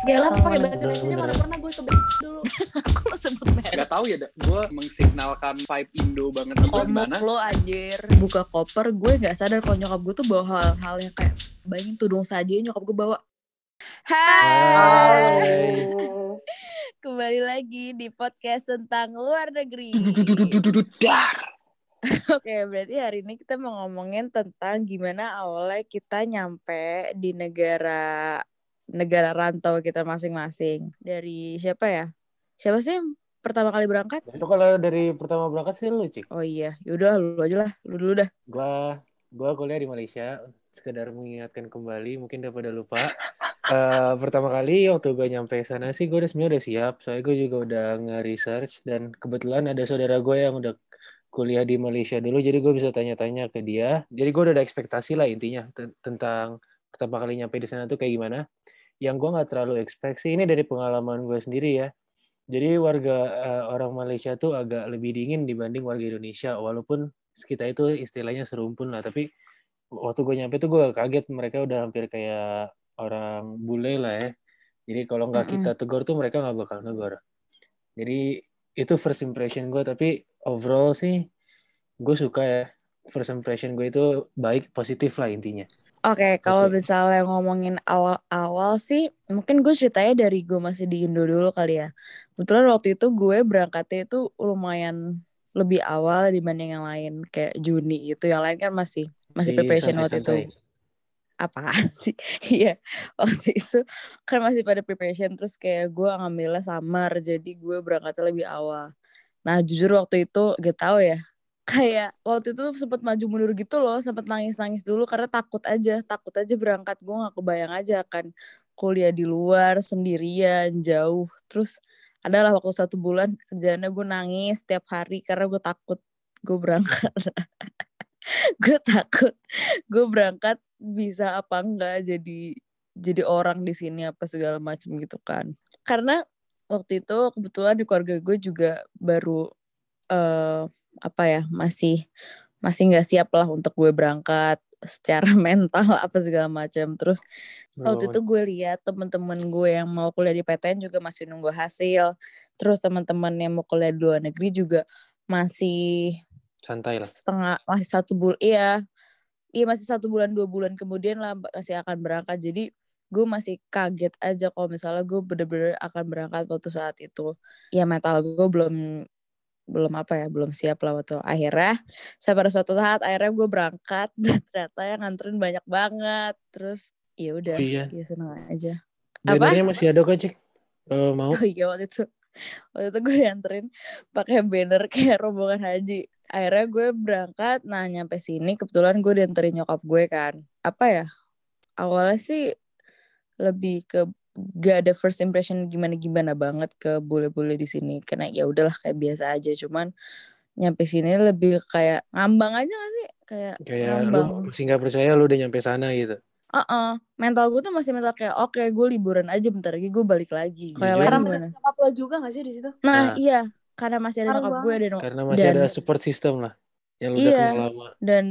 Gila, Sama pakai bahasa Indonesia mana pernah gue ke dulu. Aku sebut merek. Gak tau ya, gue mengsignalkan vibe Indo banget atau Komuk gimana. lo anjir. Buka koper, gue gak sadar kalau nyokap gue tuh bawa hal-hal yang kayak bayangin tudung saja nyokap gue bawa. Hai. Kembali lagi di podcast tentang luar negeri. Oke, berarti hari ini kita mau ngomongin tentang gimana awalnya kita nyampe di negara negara rantau kita masing-masing. Dari siapa ya? Siapa sih yang pertama kali berangkat? Itu kalau dari pertama berangkat sih lu, Cik. Oh iya, yaudah lu aja lah, lu dulu dah. Gua gua kuliah di Malaysia, sekedar mengingatkan kembali, mungkin udah pada lupa. Eh, pertama kali waktu gue nyampe sana sih gue udah sebenarnya udah siap, soalnya gue juga udah nge-research dan kebetulan ada saudara gue yang udah kuliah di Malaysia dulu, jadi gue bisa tanya-tanya ke dia. Jadi gue udah ada ekspektasi lah intinya tentang pertama kali nyampe di sana tuh kayak gimana. Yang gue nggak terlalu expect sih ini dari pengalaman gue sendiri ya. Jadi warga eh, orang Malaysia tuh agak lebih dingin dibanding warga Indonesia, walaupun kita itu istilahnya serumpun lah. Tapi waktu gue nyampe tuh gue kaget mereka udah hampir kayak orang bule lah ya. Jadi kalau nggak kita tegur tuh mereka nggak bakal negur. Jadi itu first impression gue, tapi overall sih gue suka ya. First impression gue itu baik, positif lah intinya. Oke, kalau Oke. misalnya ngomongin awal-awal sih, mungkin gue ceritanya dari gue masih di Indo dulu kali ya. Kebetulan waktu itu gue berangkatnya itu lumayan lebih awal dibanding yang lain, kayak Juni gitu. Yang lain kan masih masih Di preparation waktu itu. santai-santai. Apaan sih? Iya, waktu itu kan masih pada preparation terus kayak gue ngambilnya samar, jadi gue berangkatnya lebih awal. Nah, jujur waktu itu gak tahu ya, kayak waktu itu sempet maju mundur gitu loh, sempet nangis-nangis dulu karena takut aja, takut aja berangkat. Gue gak kebayang aja akan kuliah di luar sendirian, jauh. Terus adalah waktu satu bulan kerjaannya gue nangis setiap hari karena gue takut gue berangkat. gue takut gue berangkat bisa apa enggak jadi jadi orang di sini apa segala macam gitu kan. Karena waktu itu kebetulan di keluarga gue juga baru eh apa ya masih masih nggak siap lah untuk gue berangkat secara mental apa segala macam. Terus waktu Belum. itu gue lihat teman-teman gue yang mau kuliah di PTN juga masih nunggu hasil. Terus teman-teman yang mau kuliah di luar negeri juga masih santai lah. setengah masih satu bulan iya. Iya masih satu bulan dua bulan kemudian lah masih akan berangkat. Jadi gue masih kaget aja kalau misalnya gue bener-bener akan berangkat waktu saat itu. Ya mental gue belum belum apa ya belum siap lah waktu akhirnya saya pada suatu saat akhirnya gue berangkat dan ternyata yang nganterin banyak banget terus ya udah Oh iya. ya seneng aja Apa? Bannernya masih ada kok, Cik. Kalau mau. Oh iya waktu itu waktu itu gue dianterin pakai banner kayak rombongan haji. Akhirnya gue berangkat, nah nyampe sini kebetulan gue dianterin nyokap gue kan. Apa ya? Awalnya sih lebih ke gak ada first impression gimana-gimana banget ke bule-bule di sini karena ya udahlah kayak biasa aja cuman nyampe sini lebih kayak ngambang aja gak sih kayak Kayak ngambang lu masih nggak percaya lu udah nyampe sana gitu. Heeh, mental gue tuh masih mental kayak oke gue liburan aja bentar lagi gue balik lagi kayak Karena gimana masih nyokap lo juga gak sih di situ? Nah, Nah. iya, karena masih ada nyokap gue dan Karena masih dan, ada support system lah. Yang lu udah Iya. kenal lama. dan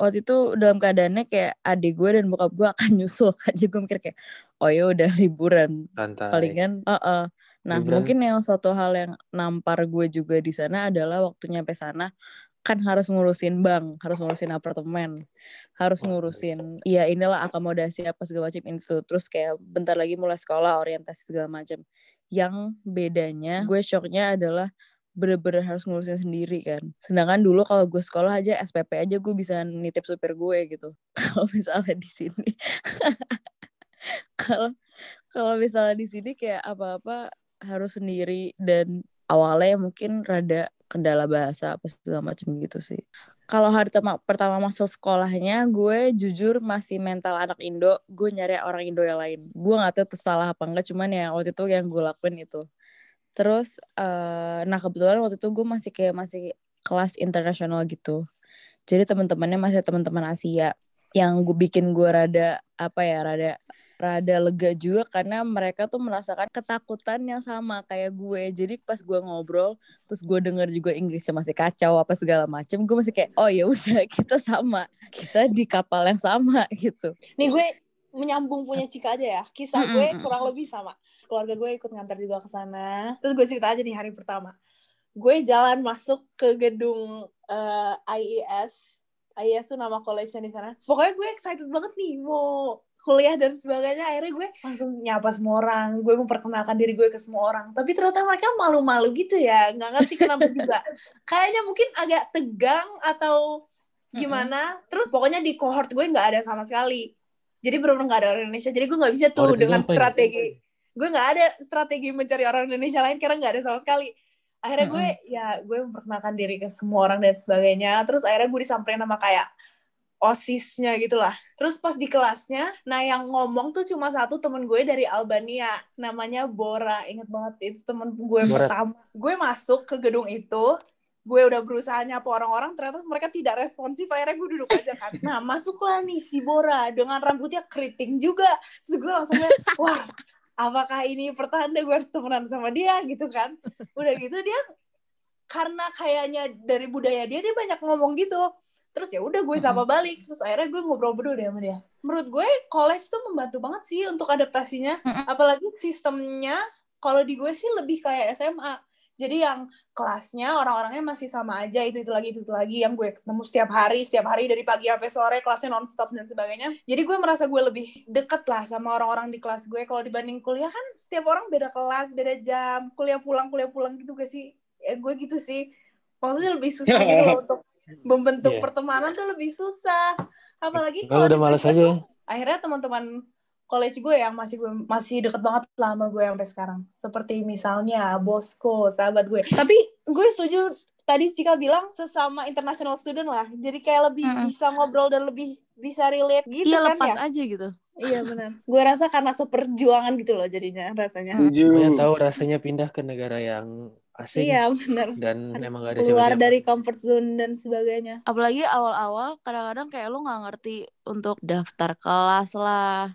waktu itu dalam keadaannya kayak adik gue dan bokap gue akan nyusul aja gue mikir kayak oh ya udah liburan. Santai. palingan uh nah Liburan. mungkin yang suatu hal yang nampar gue juga di sana adalah waktu nyampe sana kan harus ngurusin bank harus ngurusin apartemen harus ngurusin ya inilah akomodasi apa segala macam itu. Terus kayak bentar lagi mulai sekolah orientasi segala macam. Yang bedanya gue shocknya adalah bener-bener harus ngurusin sendiri kan sedangkan dulu kalau gue sekolah aja SPP aja gue bisa nitip supir gue gitu kalau misalnya di sini kalau kalau misalnya di sini kayak apa-apa harus sendiri dan awalnya mungkin rada kendala bahasa apa segala macam gitu sih. Kalau hari pertama masuk sekolahnya, gue jujur masih mental anak Indo. Gue nyari orang Indo yang lain. Gue nggak tahu itu salah apa enggak, cuman ya waktu itu yang gue lakuin itu. Terus, eh nah kebetulan waktu itu gue masih kayak masih kelas internasional gitu. Jadi teman-temannya masih teman-teman Asia. Yang gue bikin gue rada apa ya, rada rada lega juga karena mereka tuh merasakan ketakutan yang sama kayak gue. Jadi pas gue ngobrol, terus gue denger juga Inggrisnya masih kacau apa segala macem, gue masih kayak oh ya udah kita sama, kita di kapal yang sama gitu. Nih gue menyambung punya Cika aja ya. Kisah gue mm. kurang lebih sama. Keluarga gue ikut ngantar juga ke sana. Terus gue cerita aja nih hari pertama. Gue jalan masuk ke gedung eh, IES. IES tuh nama college-nya di sana. Pokoknya gue excited banget nih mau kuliah dan sebagainya. Akhirnya gue langsung nyapa semua orang. Gue memperkenalkan diri gue ke semua orang. Tapi ternyata mereka malu-malu gitu ya. Nggak ngerti kenapa juga. Kayaknya mungkin agak tegang atau gimana. Terus pokoknya di cohort gue nggak ada sama sekali. Jadi benar-benar nggak ada orang Indonesia. Jadi gue nggak bisa tuh Cohort itu dengan ini? strategi. Gue nggak ada strategi mencari orang Indonesia lain karena nggak ada sama sekali. Akhirnya gue ya gue memperkenalkan diri ke semua orang dan sebagainya. Terus akhirnya gue disamperin sama kayak osisnya gitulah. Terus pas di kelasnya, nah yang ngomong tuh cuma satu temen gue dari Albania, namanya Bora. Ingat banget itu temen gue Bora. pertama. Gue masuk ke gedung itu, gue udah berusaha nyapa orang-orang, ternyata mereka tidak responsif. Akhirnya gue duduk aja kan. Nah masuklah nih si Bora dengan rambutnya keriting juga. Terus gue langsung wah apakah ini pertanda gue harus temenan sama dia gitu kan. Udah gitu dia karena kayaknya dari budaya dia dia banyak ngomong gitu terus ya udah gue sapa balik terus akhirnya gue ngobrol berdua deh sama dia menurut gue college tuh membantu banget sih untuk adaptasinya apalagi sistemnya kalau di gue sih lebih kayak SMA jadi yang kelasnya orang-orangnya masih sama aja itu itu lagi itu, itu lagi yang gue ketemu setiap hari setiap hari dari pagi sampai sore kelasnya nonstop dan sebagainya. Jadi gue merasa gue lebih deket lah sama orang-orang di kelas gue. Kalau dibanding kuliah kan setiap orang beda kelas beda jam. Kuliah pulang kuliah pulang gitu gak sih? Ya gue gitu sih. Maksudnya lebih susah gitu loh untuk membentuk Iya. pertemanan tuh lebih susah. Apalagi Kalau udah males aja. akhirnya teman-teman college gue yang masih gue masih deket banget lah sama gue sampai sekarang seperti misalnya bosco sahabat gue tapi gue setuju tadi Sika bilang sesama international student lah jadi kayak lebih Mm-mm. bisa ngobrol dan lebih bisa relate gitu Iya kan lepas ya aja gitu. iya benar gue rasa karena seperjuangan gitu loh jadinya rasanya Setuju. tahu rasanya pindah ke negara yang asing iya benar dan Harus emang gak ada keluar siapa-siapa. dari comfort zone dan sebagainya Apalagi awal-awal kadang-kadang kayak lo nggak ngerti untuk daftar kelas lah.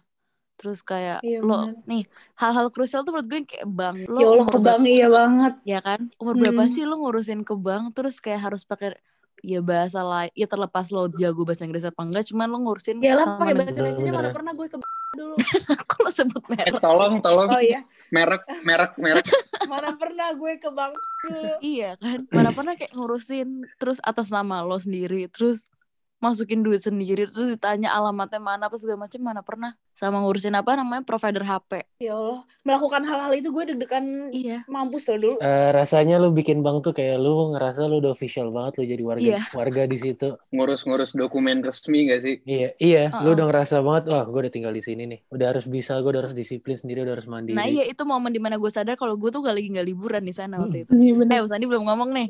Terus kayak Iya, lo bener. nih hal-hal krusial tuh menurut gue kayak bank. Lo ya Allah ke bank iya banget ya kan? Umur berapa Hmm. sih lo ngurusin ke bank terus kayak harus pakai ya bahasa lain. Ya terlepas lo jago bahasa Inggris apa enggak, cuman lo ngurusin ya lah pakai bahasa Indonesia mana Bener. pernah gue ke dulu Kok lo sebut Eh, merek? tolong, tolong. oh iya Merek, merek, merek. mana pernah gue ke bank dulu Iya kan? Mana pernah kayak ngurusin terus atas nama lo sendiri, terus masukin duit sendiri, terus ditanya alamatnya mana apa segala macam mana pernah sama ngurusin apa namanya provider HP. ya Allah melakukan hal-hal itu gue deg-degan Iya. mampus loh dulu Eh, rasanya lu bikin bank tuh kayak lu ngerasa lu udah official banget lu jadi warga Iya. warga di situ. Ngurus-ngurus dokumen resmi gak sih? Iya, iya, lu Uh-uh. udah ngerasa banget, wah gue udah tinggal di sini nih. Udah harus bisa, gue udah harus disiplin sendiri, udah harus mandiri. Nah iya itu momen di mana gue sadar kalau gue tuh gak lagi nggak liburan di sana waktu itu. iya Eh Sandi belum ngomong nih.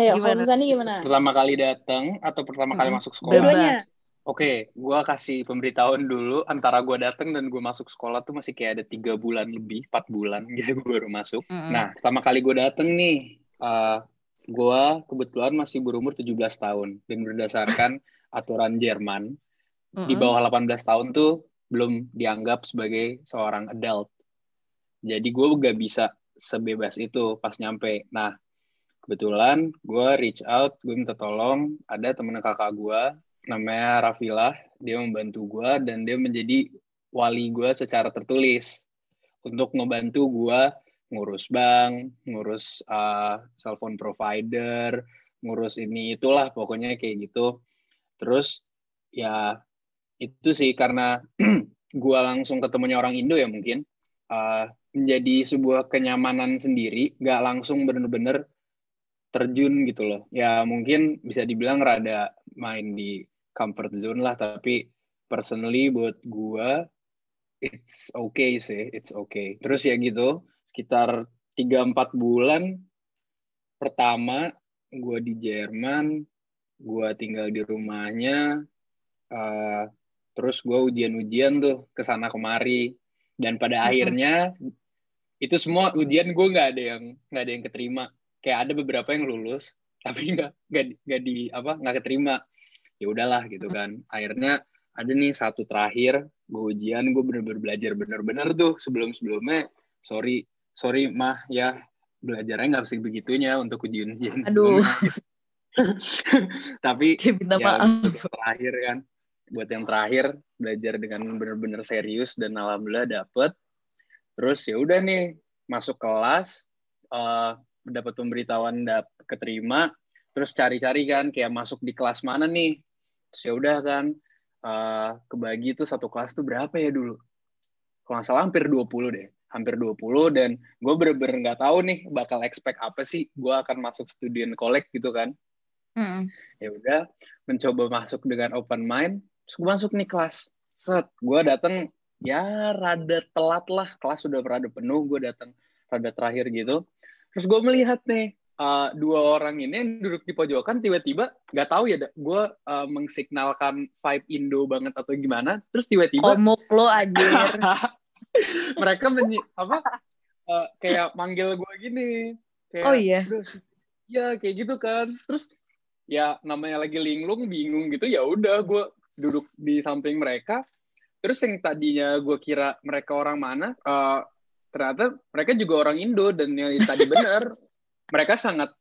Ya gimana? kalau misalnya gimana Pertama kali datang atau pertama kali Mm-mm. masuk sekolah? Dua-duanya. Oke, gua kasih pemberitahuan dulu. Antara gua datang dan gua masuk sekolah tuh masih kayak ada tiga bulan lebih, empat bulan gitu gua baru masuk. Mm-mm. Nah, pertama kali gue dateng nih, eh gue kebetulan masih berumur 17 tahun. Dan berdasarkan aturan Jerman, di Mm-mm. bawah 18 tahun tuh belum dianggap sebagai seorang adult. Jadi gue gak bisa sebebas itu pas nyampe. Nah, kebetulan gue reach out, gue minta tolong, ada temen kakak gue, namanya Rafilah, dia membantu gue, dan dia menjadi wali gue secara tertulis. Untuk ngebantu gue ngurus bank, ngurus uh, cellphone provider, ngurus ini itulah pokoknya kayak gitu. Terus ya itu sih karena gua langsung ketemunya orang Indo ya mungkin uh, menjadi sebuah kenyamanan sendiri, nggak langsung bener-bener terjun gitu loh. Ya mungkin bisa dibilang rada main di comfort zone lah, tapi personally buat gua it's okay sih, it's okay. Terus ya gitu, sekitar 3-4 bulan pertama gue di Jerman, gue tinggal di rumahnya, uh, terus gue ujian-ujian tuh ke sana kemari, dan pada akhirnya itu semua ujian gue nggak ada yang nggak ada yang keterima, kayak ada beberapa yang lulus, tapi nggak nggak nggak di apa nggak keterima, ya udahlah gitu kan, akhirnya ada nih satu terakhir gue ujian gue bener-bener belajar bener-bener tuh sebelum-sebelumnya sorry sorry mah ya belajarnya nggak begitunya untuk ujian-ujian Aduh. sebelumnya, gitu. tapi ya maaf. yang terakhir kan buat yang terakhir belajar dengan bener-bener serius dan alhamdulillah dapet terus ya udah nih masuk kelas uh, dapat pemberitahuan dap keterima terus cari-cari kan kayak masuk di kelas mana nih? Terus ya udah kan uh, kebagi tuh satu kelas tuh berapa ya dulu? Kalau nggak salah hampir 20 deh hampir 20 dan gue bener-bener nggak tahu nih bakal expect apa sih gue akan masuk student collect gitu kan. Mm. ya udah mencoba masuk dengan open mind terus gue masuk nih kelas. Set gue datang ya rada telat lah kelas sudah rada penuh gue datang rada terakhir gitu terus gue melihat nih uh, dua orang ini yang duduk di pojokan tiba-tiba nggak tahu ya gue uh, mengsignalkan vibe Indo banget atau gimana terus tiba-tiba Komuk lo anjir. mereka menyi apa uh, kayak manggil gue gini kayak Oh iya. "Bro, ya kayak gitu kan terus ya namanya lagi linglung bingung gitu ya udah gue duduk di samping mereka terus yang tadinya gue kira mereka orang mana eh, ternyata mereka juga orang Indo dan yang tadi benar mereka sangat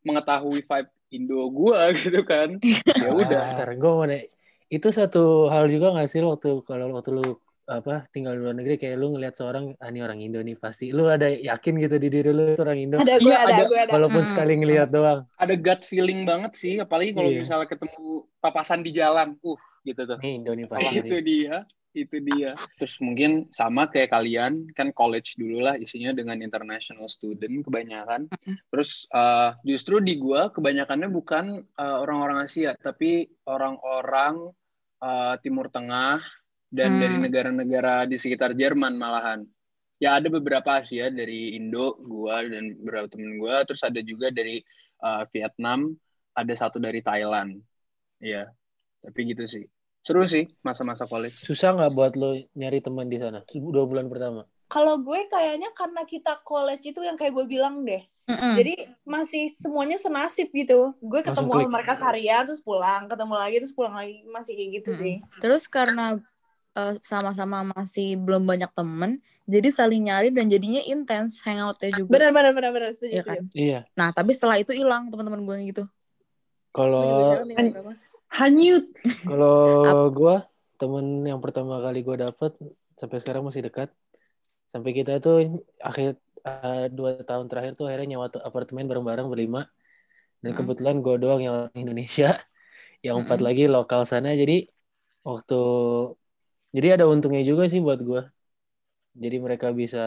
mengetahui vibe Indo gue gitu kan ya udah Ntar gue mau nanya, itu satu hal juga gak sih waktu kalau waktu lu apa tinggal di luar negeri kayak lu ngelihat seorang ah ini orang Indo nih pasti lu ada yakin gitu di diri lu itu orang Indo Ada gue Iya, ada, ada. gue ada. walaupun Hmm. sekali ngelihat doang ada gut feeling banget sih apalagi kalau Iya. misalnya ketemu papasan di jalan uh gitu tuh nih Indo nih pasti itu nih. dia itu dia. Terus mungkin sama kayak kalian kan college dulu lah isinya dengan international student kebanyakan. Terus uh, justru di gua kebanyakannya bukan uh, orang-orang Asia tapi orang-orang uh, Timur Tengah dan Hmm. dari negara-negara di sekitar Jerman malahan. Ya ada beberapa Asia dari Indo gua dan beberapa temen gua. Terus ada juga dari uh, Vietnam ada satu dari Thailand. Ya tapi gitu sih seru sih masa-masa college susah nggak buat lo nyari teman di sana dua bulan pertama Kalau gue kayaknya karena kita college itu yang kayak gue bilang deh. Mm-mm. Jadi masih semuanya senasib gitu. Gue ketemu sama mereka seharian terus pulang, ketemu lagi terus pulang lagi masih kayak gitu Mm-mm. sih. Terus karena eh, sama-sama masih belum banyak temen, jadi saling nyari dan jadinya intens hangoutnya juga. Benar benar benar benar setuju. Iya kan? setuju. iya Nah, tapi setelah itu hilang teman-teman gue gitu. kalau Hanyut Kalau gue temen yang pertama kali gue dapet sampai sekarang masih dekat. Sampai kita tuh akhir eh, dua tahun terakhir tuh akhirnya nyewa tuh apartemen bareng-bareng berlima. Dan Mm. kebetulan gue doang yang orang Indonesia, yang empat Mm. lagi lokal sana. Jadi waktu jadi ada untungnya juga sih buat gue. Jadi mereka bisa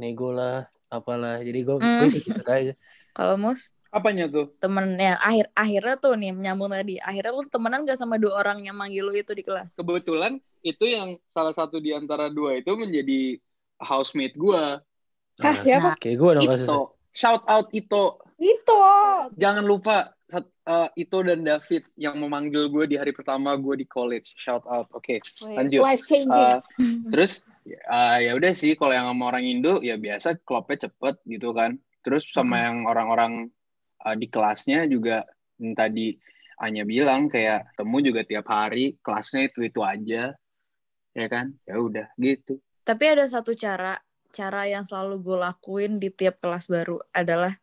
nego lah, apalah. Jadi gue Mm. ikut aja. Kalau mus apanya tuh temennya akhir akhirnya tuh nih nyambung tadi. Akhirnya lu temenan gak sama dua orang yang manggil lu itu di kelas? kebetulan itu yang salah satu di antara dua itu menjadi housemate gua Hah, Nah, siapa? Kayak gue dong. Ito shout out Ito Itu. jangan lupa eh, Ito dan David yang memanggil gue di hari pertama gue di college shout out oke Lanjut. Life changing. Eh, terus eh, ya udah sih kalau yang sama orang Indo ya biasa klopnya cepet gitu kan terus sama yang orang-orang eh, di kelasnya juga tadi Anya bilang kayak temu juga tiap hari kelasnya itu itu aja ya kan ya udah gitu Tapi ada satu cara, cara yang selalu gue lakuin di tiap kelas baru adalah,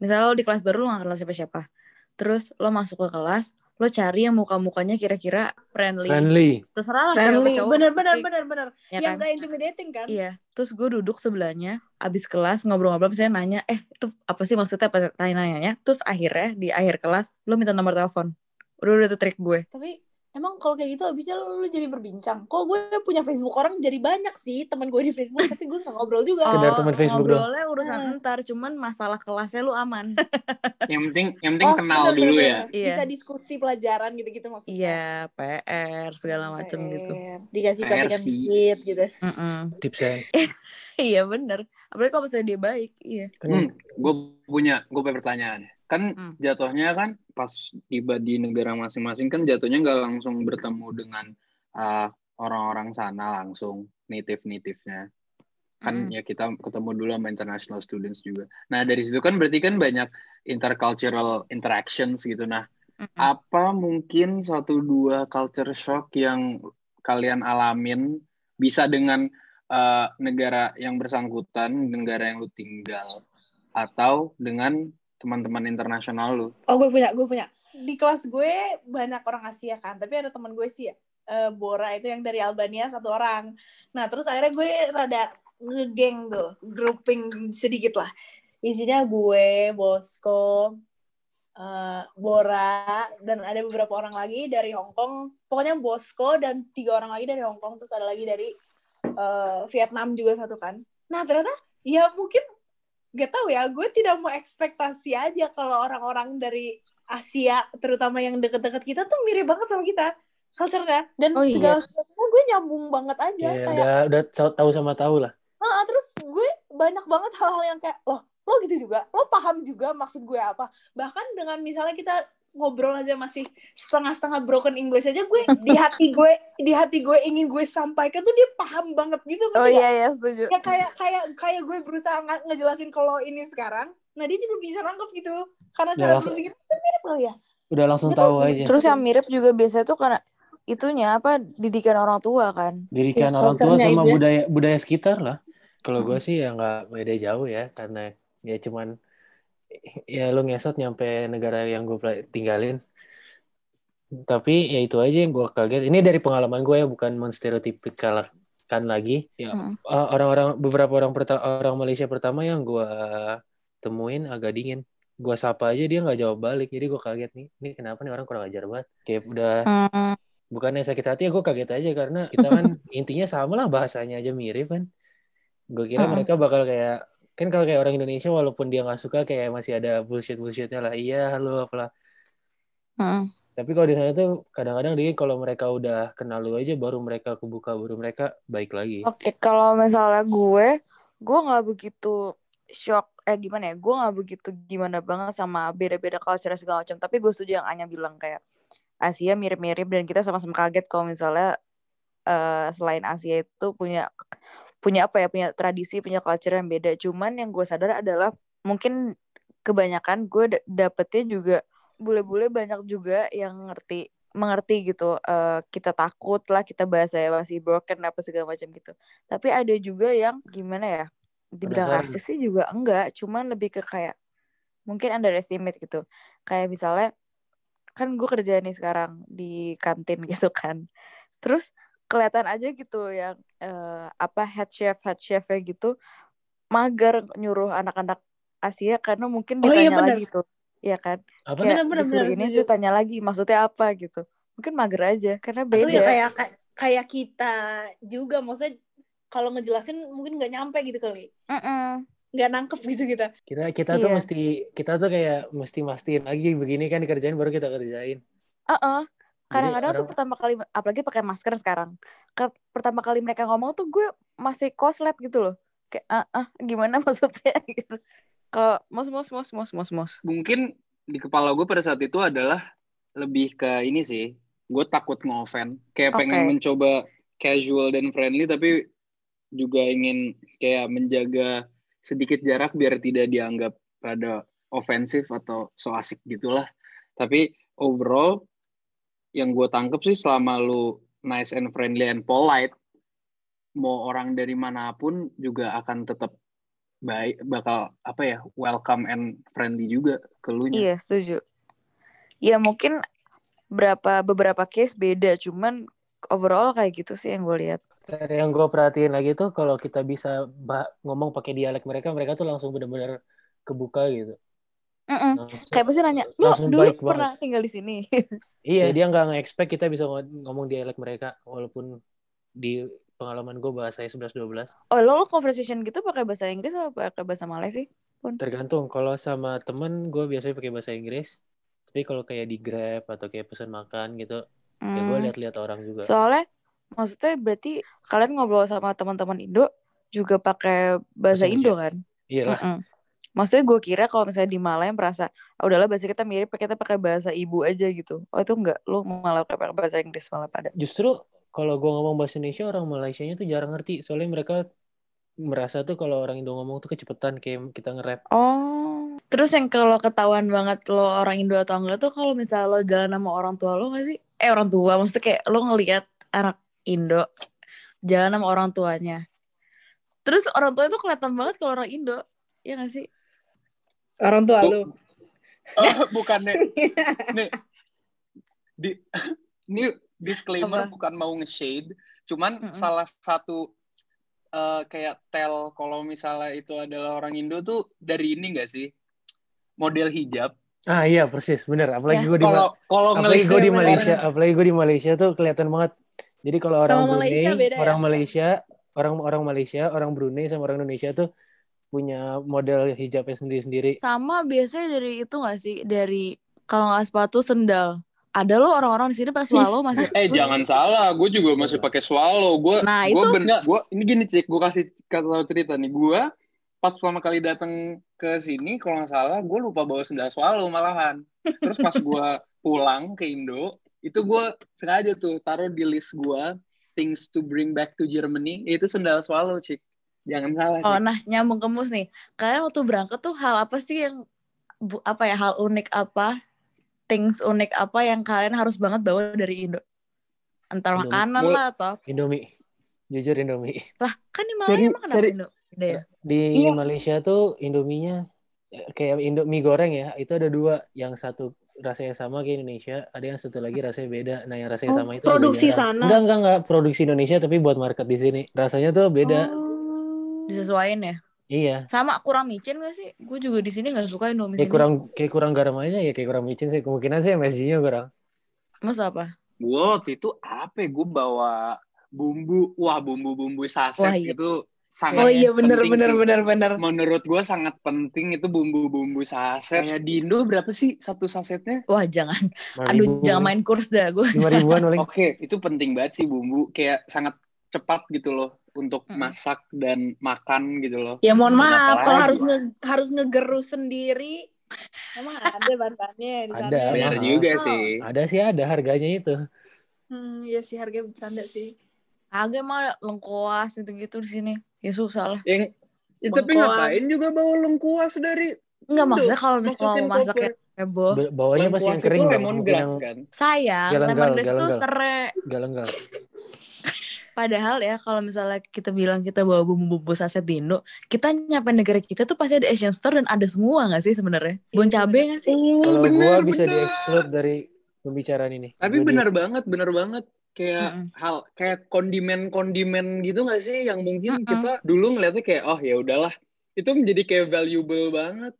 misalnya lo di kelas baru lo gak kenal siapa-siapa. Terus lo masuk ke kelas, lo cari yang muka-mukanya kira-kira friendly. Friendly. Terserah lah Friendly. cowok. Bener bener tapi- bener bener. ya yang kan? gak intimidating kan? Iya, terus gue duduk sebelahnya, abis kelas ngobrol-ngobrol, misalnya nanya, eh itu apa sih maksudnya apa nanya-nanya, terus akhirnya di akhir kelas lo minta nomor telepon, udah udah itu trik gue. Tapi emang kalau kayak gitu abisnya lu, lu jadi berbincang. Kok gue punya Facebook orang jadi banyak sih teman gue di Facebook tapi gue gak ngobrol juga. Sekedar teman Facebook doang. ngobrolnya urusan Hmm. entar, cuman masalah kelasnya lu aman. yang penting yang penting Oh, kenal bener, dulu bener, ya. Iya. Bisa diskusi pelajaran gitu-gitu maksudnya. iya, PR segala macem gitu. Dikasih contekan dikit gitu. Mm-mm. Tipsnya. iya bener, apalagi kalau misalnya dia baik, iya. Kan Hmm, gue punya gue punya pertanyaan. Kan Hmm. jatuhnya kan pas tiba di negara masing-masing kan jatuhnya nggak langsung bertemu dengan uh, orang-orang sana langsung native-native-nya. Kan Hmm. ya kita ketemu dulu sama international students juga. Nah dari situ kan berarti kan banyak intercultural interactions gitu. Nah Mm-mm. apa mungkin satu dua culture shock yang kalian alamin bisa dengan uh, negara yang bersangkutan, negara yang lu tinggal, atau dengan teman-teman internasional lu? Oh gue punya, gue punya. Di kelas gue banyak orang Asia kan, tapi ada teman gue sih ya. eh, Bora itu yang dari Albania satu orang. Nah terus akhirnya gue rada ngegeng tuh, grouping sedikit lah. Isinya gue, Bosco, eh, Bora, dan ada beberapa orang lagi dari Hong Kong. Pokoknya Bosco dan tiga orang lagi dari Hong Kong, terus ada lagi dari eh, Vietnam juga satu kan. Nah ternyata ya mungkin gak tahu ya, gue tidak mau ekspektasi aja kalau orang-orang dari Asia, terutama yang deket-deket kita tuh mirip banget sama kita culture-nya. Dan Oh, iya. segala sesuatunya gue nyambung banget aja. Ya, kayak, udah udah tahu- sama tahu lah. "Ah, terus gue banyak banget hal-hal yang kayak, loh, lo gitu juga? Lo paham juga maksud gue apa? Bahkan dengan misalnya kita ngobrol aja masih setengah-setengah broken English aja gue di hati gue di hati gue ingin gue sampaikan tuh dia paham banget gitu Oh iya iya setuju. ya kayak kayak kayak gue berusaha nge- ngejelasin kalau ini sekarang nah dia juga bisa nangkep gitu karena Ya, cara berpikir itu mirip kali ya Udah langsung tahu aja. Terus yang mirip juga biasanya tuh karena itunya apa didikan orang tua kan. Didikan Ya, orang tua sama aja. budaya budaya sekitar lah. Kalau gue sih ya nggak beda jauh ya, karena ya cuman ya lu ngesot nyampe negara yang gue tinggalin. Tapi ya itu aja yang gue kaget. Ini dari pengalaman gue ya, bukan menstereotipikal kan lagi. Ya Hmm. eh, orang-orang beberapa orang orang Malaysia pertama yang gue temuin agak dingin. Gue sapa aja dia nggak jawab balik. Jadi gue kaget nih. Ini kenapa nih orang kurang ajar banget. Kayak udah Hmm. bukannya sakit hati ya gue kaget aja karena kita kan intinya sama lah bahasanya aja mirip kan gue kira Mm-mm. mereka bakal kayak kan kalau kayak orang Indonesia walaupun dia nggak suka kayak masih ada bullshit bullshitnya lah iya halo apalah Hmm. tapi kalau di sana tuh kadang-kadang dia kalau mereka udah kenal lu aja baru mereka kebuka baru mereka baik lagi Oke, kalau misalnya gue, gue nggak begitu shock, eh gimana ya, gue nggak begitu gimana banget sama beda-beda culture segala macam. Tapi gue setuju yang Anya bilang kayak Asia mirip-mirip dan kita sama-sama kaget kalau misalnya eh, selain Asia itu punya punya apa ya, punya tradisi, punya culture yang beda. Cuman yang gue sadar adalah mungkin kebanyakan gue da- dapetnya juga bule-bule banyak juga yang ngerti mengerti gitu eh, kita takut lah kita bahasa masih broken apa segala macam gitu. Tapi ada juga yang gimana ya dibilang rasis sih juga enggak cuman lebih ke kayak mungkin underestimate gitu. Kayak misalnya kan gue kerja nih sekarang di kantin gitu kan. Terus kelihatan aja gitu yang eh, apa head chef head chefnya gitu mager nyuruh anak-anak Asia karena mungkin Oh, iya ditanya lagi tuh. Ya kan? Apa kayak Benar, benar, disuruh benar, ini tuh tanya lagi maksudnya apa gitu. Mungkin mager aja karena Atau beda. ya kayak kayak, kayak kita juga maksudnya kalau ngejelasin mungkin nggak nyampe gitu kali. Mm-mm. nggak nangkep gitu kita kita kita tuh Iya. mesti kita tuh kayak mesti mastiin lagi begini kan dikerjain baru kita kerjain. Uh-uh. Kadang-kadang tuh pertama kali apalagi pakai masker sekarang pertama kali mereka ngomong tuh gue masih koslet gitu loh. Kayak ah ah gimana maksudnya? Gitu. Kalau mus mus mus mus mus mus mungkin di kepala gue pada saat itu adalah lebih ke ini sih gue takut nge-offend. Kayak Oke. pengen mencoba casual dan friendly tapi juga ingin kayak menjaga sedikit jarak biar tidak dianggap rada ofensif atau so asik gitulah. Tapi overall yang gue tangkep sih selama lu nice and friendly and polite mau orang dari mana pun juga akan tetap baik bakal apa ya welcome and friendly juga ke lu iya setuju. Ya mungkin berapa beberapa case beda cuman overall kayak gitu sih yang gue lihat. Dari yang gue perhatiin lagi tuh kalau kita bisa ngomong pakai dialek mereka, mereka tuh langsung bener-bener kebuka gitu. Mm-mm. Langsung- kayak pasti nanya lo langsung dulu baik banget. pernah tinggal di sini Iya, dia nggak nge-expect kita bisa ngo- ngomong dialek mereka walaupun di pengalaman gue bahasa 11-12. oh lo, lo conversation gitu pakai bahasa Inggris atau pakai bahasa Malay sih Tergantung, kalau sama temen gue biasanya pakai bahasa Inggris. Tapi kalau kayak di Grab atau kayak pesan makan gitu, ya gue Hmm. lihat-lihat orang juga. Soalnya maksudnya berarti kalian ngobrol sama teman-teman Indo juga pakai bahasa Indo kan? Iya lah, Mm-mm. Maksudnya gue kira kalau misalnya di Malaya merasa ah, udahlah bahasa kita mirip kita pakai bahasa ibu aja gitu. Oh itu enggak, lu malah pakai bahasa Inggris malah pada. justru kalau gue ngomong bahasa Indonesia, orang Malaysianya tuh jarang ngerti. Soalnya mereka merasa tuh kalau orang Indo ngomong tuh kecepetan kayak kita nge-rap. Oh. Terus yang kalau ketahuan banget lo orang Indo atau enggak tuh kalau misalnya lo jalan sama orang tua lo gak sih? Eh orang tua, maksudnya kayak lo ngelihat anak Indo jalan sama orang tuanya. Terus orang tua itu kelihatan banget kalau orang Indo, ya gak sih? Orang tua Oh. lu Oh, bukan nih. nih. Di ini disclaimer Apa? bukan mau nge-shade, cuman Mm-mm. salah satu eh, kayak tell kalau misalnya itu adalah orang Indo tuh dari ini gak sih? Model hijab. Ah iya persis, bener. Apalagi Ya, gue di Kalau kalau apalagi gue di Malaysia, bener. apalagi gue di Malaysia tuh kelihatan banget. Jadi kalau orang Sama Brunei, Malaysia beda ya? orang Malaysia, orang orang Malaysia, orang Brunei sama orang Indonesia tuh punya model hijabnya sendiri-sendiri. Sama biasanya dari itu gak sih? Dari kalau nggak sepatu sendal. Ada loh orang-orang di sini pas swallow masih. Eh jangan salah, gue juga masih pakai swallow. Gue Nah, gue itu- bener, gue ini gini cik, gue kasih kata cerita nih. Gue pas pertama kali datang ke sini, kalau nggak salah, gue lupa bawa sendal swallow malahan. Terus pas gue pulang ke Indo, itu gue sengaja tuh taruh di list gue things to bring back to Germany, itu sendal swallow cik. Jangan salah. Oh, Cik. nah nyambung ke mus nih. Kalian waktu berangkat tuh hal apa sih yang bu- apa ya hal unik apa, things unik apa yang kalian harus banget bawa dari Indo? Entar Indomie. makanan Mul- lah atau Indomie. Jujur Indomie. lah kan di Malaysia emang kenapa Indo? Ya? Di Iya. Malaysia tuh Indominya kayak Indo mie goreng ya, itu ada dua. Yang satu rasanya sama kayak Indonesia, ada yang satu lagi rasanya beda. Nah, yang rasanya Oh, sama itu produksi sana. Enggak, enggak, enggak. Produksi Indonesia tapi buat market di sini. Rasanya tuh beda. Oh. Disesuaiin ya? Iya. Sama kurang micin gak sih? Gue juga di sini gak suka Indomie Kayak sini. kurang kayak kurang garam aja ya, kayak kurang micin sih. Kemungkinan sih MSG-nya kurang. Mas apa? Gue waktu itu apa? Gue bawa bumbu, wah bumbu-bumbu saset Wah, iya. itu sangat Oh iya bener penting bener sih. bener bener. menurut gue sangat penting itu bumbu-bumbu saset. Kayak di Indo berapa sih satu sasetnya? Wah jangan. Aduh ribu, jangan main kurs dah gue. Lima ribuan. Oke, itu penting banget sih bumbu. Kayak sangat cepat gitu loh untuk Mm-mm. masak dan makan gitu loh. Ya mohon maaf kalau harus nge harus ngegerus sendiri. Emang ada bahan-bahannya di sana. Ada, juga Oh. sih. Ada sih ada harganya itu. Hmm, iya sih harganya bercanda sih. Agak emang ada lengkoas gitu-gitu di sini. Ya susah lah. Yang ya, tapi ngapain juga bawa lengkuas dari Enggak maksudnya kalau misalnya mau masak kayak heboh. Ba- Bawahnya pasti yang Lengkuas kering itu lemongrass bukan yang kan. Sayang, Galang-gal, lemongrass tuh serai. galenggal. Padahal ya kalau misalnya kita bilang kita bawa bumbu-bumbu saset di Indo, kita nyampe negara kita tuh pasti ada Asian store dan ada semua gak sih sebenarnya? Bon cabe gak sih? Oh, Kalau gua benar, bisa dieksplor dari pembicaraan ini. Tapi Gua di- benar banget, benar banget. Kayak Mm-mm. hal kayak kondimen-kondimen gitu nggak sih yang mungkin Mm-mm. kita dulu ngeliatnya kayak oh ya udahlah. Itu menjadi kayak valuable banget.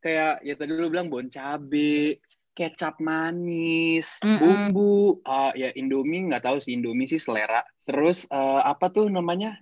Kayak ya tadi lu bilang bon cabe, kecap manis, Mm-mm. bumbu, ah ya Indomie nggak tahu sih Indomie sih selera. Terus eh, apa tuh namanya?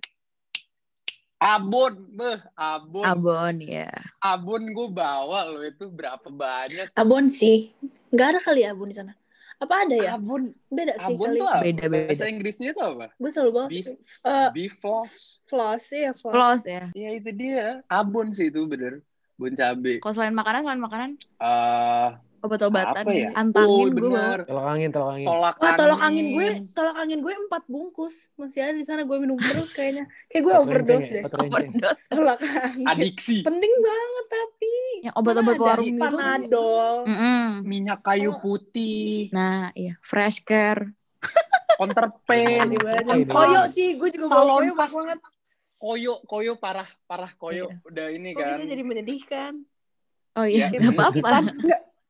Abon, beh, abon, Abon ya. abon gue bawa loh itu berapa banyak? Abon sih. Nggak ada kali ya abon di sana. Apa ada ya? Abon, Beda sih abon kali. tuh apa? Beda-beda. Bahasa Inggrisnya itu apa? Gue selalu bawa Beef. eh, Beef floss. floss ya floss. Close ya. Ya itu dia. Abon sih itu bener. Bon cabe. Kalau selain makanan, selain makanan, Eh, obat-obatan Apa ya? ya. Antangin oh, gue. Tolak angin, tolak angin. Tolak Wah, tolak angin angin gue, tolak angin gue empat bungkus. Masih ada di sana gue minum terus kayaknya. Kayak gue overdose deh. ya, renceng. Overdose. Tolak angin. Adiksi. Penting banget tapi. Yang obat-obat ada warung gitu. Panadol. Mm-mm. Minyak kayu Oh. putih. Nah, iya. Fresh care. Counterpain. Ini. koyo sih, gue juga bawa Salon koyo pas- banget. Koyo, koyo parah, parah koyo. Iya. Udah ini Kok kan. kita jadi menyedihkan. Oh iya, Ya. nggak apa-apa.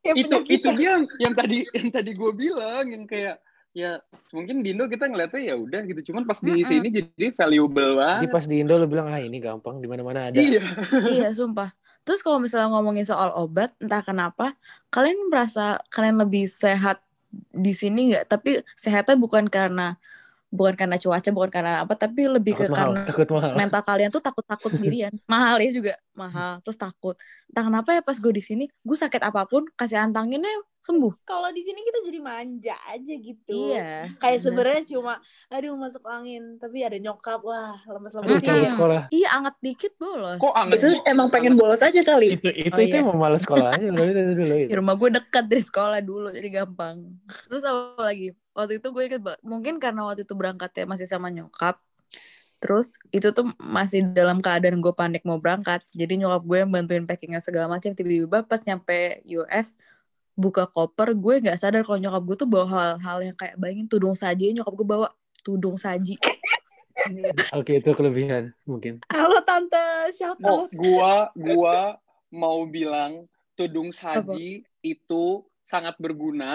Ya, itu itu dia yang, yang tadi yang tadi gue bilang yang kayak ya mungkin di Indo kita ngeliatnya ya udah gitu cuman pas di Mm-mm. sini jadi valuable Jadi banget pas di Indo lu bilang ah ini gampang di mana-mana ada. iya iya, sumpah. Terus kalau misalnya ngomongin soal obat, entah kenapa, kalian merasa kalian lebih sehat di sini nggak? Tapi sehatnya bukan karena bukan karena cuaca, bukan karena apa, tapi lebih Takut ke mahal, karena takut mahal. mental kalian tuh takut-takut sendirian. mahal ya juga, mahal. Terus takut. Entah kenapa ya pas gue di sini, gue sakit apa pun, kasih antanginnya sembuh. Kalau di sini kita jadi manja aja gitu. Iya. Kayak sebenarnya cuma aduh masuk angin, tapi ada nyokap, wah lemes-lemes dikit. sekolah. Iya, anget dikit bolos. kok anget Itu emang pengen bolos aja kali. Itu itu Oh, itu iya. emang males sekolahnya dulu itu dulu itu. Di rumah gue dekat dari sekolah dulu, jadi gampang. Terus apa lagi? Waktu itu gue inget banget, mungkin karena waktu itu berangkatnya masih sama nyokap. Terus itu tuh masih dalam keadaan gue panik mau berangkat. Jadi nyokap gue yang bantuin packingnya segala macam. Tiba-tiba pas nyampe US, buka koper, gue nggak sadar kalau nyokap gue tuh bawa hal-hal yang kayak bayangin tudung saji. Nyokap gue bawa tudung saji. Oke itu kelebihan mungkin. Halo tante, shout Oh, out. gua gua mau bilang tudung saji itu sangat berguna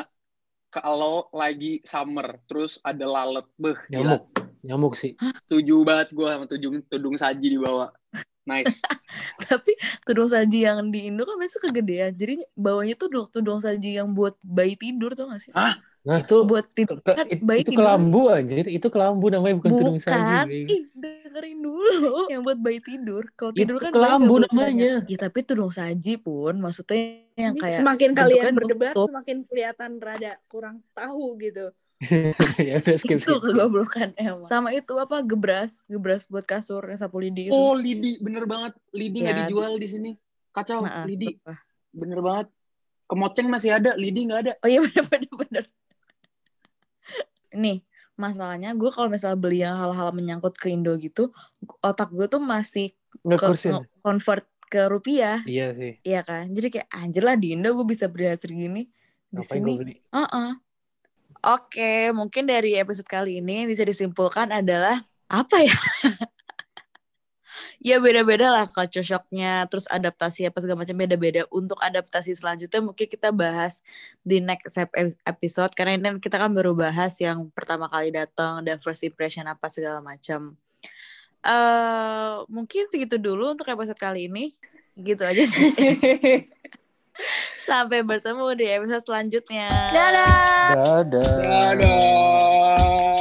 kalau lagi summer terus ada lalat beh gila. Nyamuk. Nyamuk sih. setuju banget gue sama tudung tudung saji di bawah nice Tapi tudung saji yang di Indo kan biasanya kegedean. Jadi bawahnya tuh tudung, tudung saji yang buat bayi tidur tuh gak sih? ah Nah itu Buat tidur ke- kan bayi itu tidur. kelambu anjir. Itu kelambu namanya bukan, tudung saji. Bukan, ih dengerin dulu yang buat bayi tidur. Kalau Itu tidur kan bayi kelambu namanya. Ya tapi tudung saji pun maksudnya yang Ini kayak semakin kalian berdebat, semakin kelihatan rada kurang tahu gitu. ya udah skip itu skip. skip. kegoblokan emang. Sama itu apa gebras, gebras buat kasur yang sapu lidi itu. oh lidi bener banget lidi nggak Ya. dijual di sini kacau Nah, lidi apa? bener banget kemoceng masih ada lidi nggak ada Oh iya bener bener bener. Nih masalahnya gue kalau misalnya beli yang hal-hal menyangkut ke Indo gitu, otak gue tuh masih ke, convert ke rupiah, Iya sih. iya kan? Jadi kayak anjir lah di Indo gue bisa beli hasil gini di Ngapain sini. gue beli? Heeh. Oke, mungkin dari episode kali ini bisa disimpulkan adalah apa ya? ya beda-beda lah culture shocknya, terus adaptasi apa segala macam beda-beda. Untuk adaptasi selanjutnya mungkin kita bahas di next ep- episode karena ini kita kan baru bahas yang pertama kali datang dan first impression apa segala macam. eh mungkin segitu dulu untuk episode kali ini. Gitu aja sih. Sampai bertemu di episode selanjutnya. Dadah! Dadah. Dadah.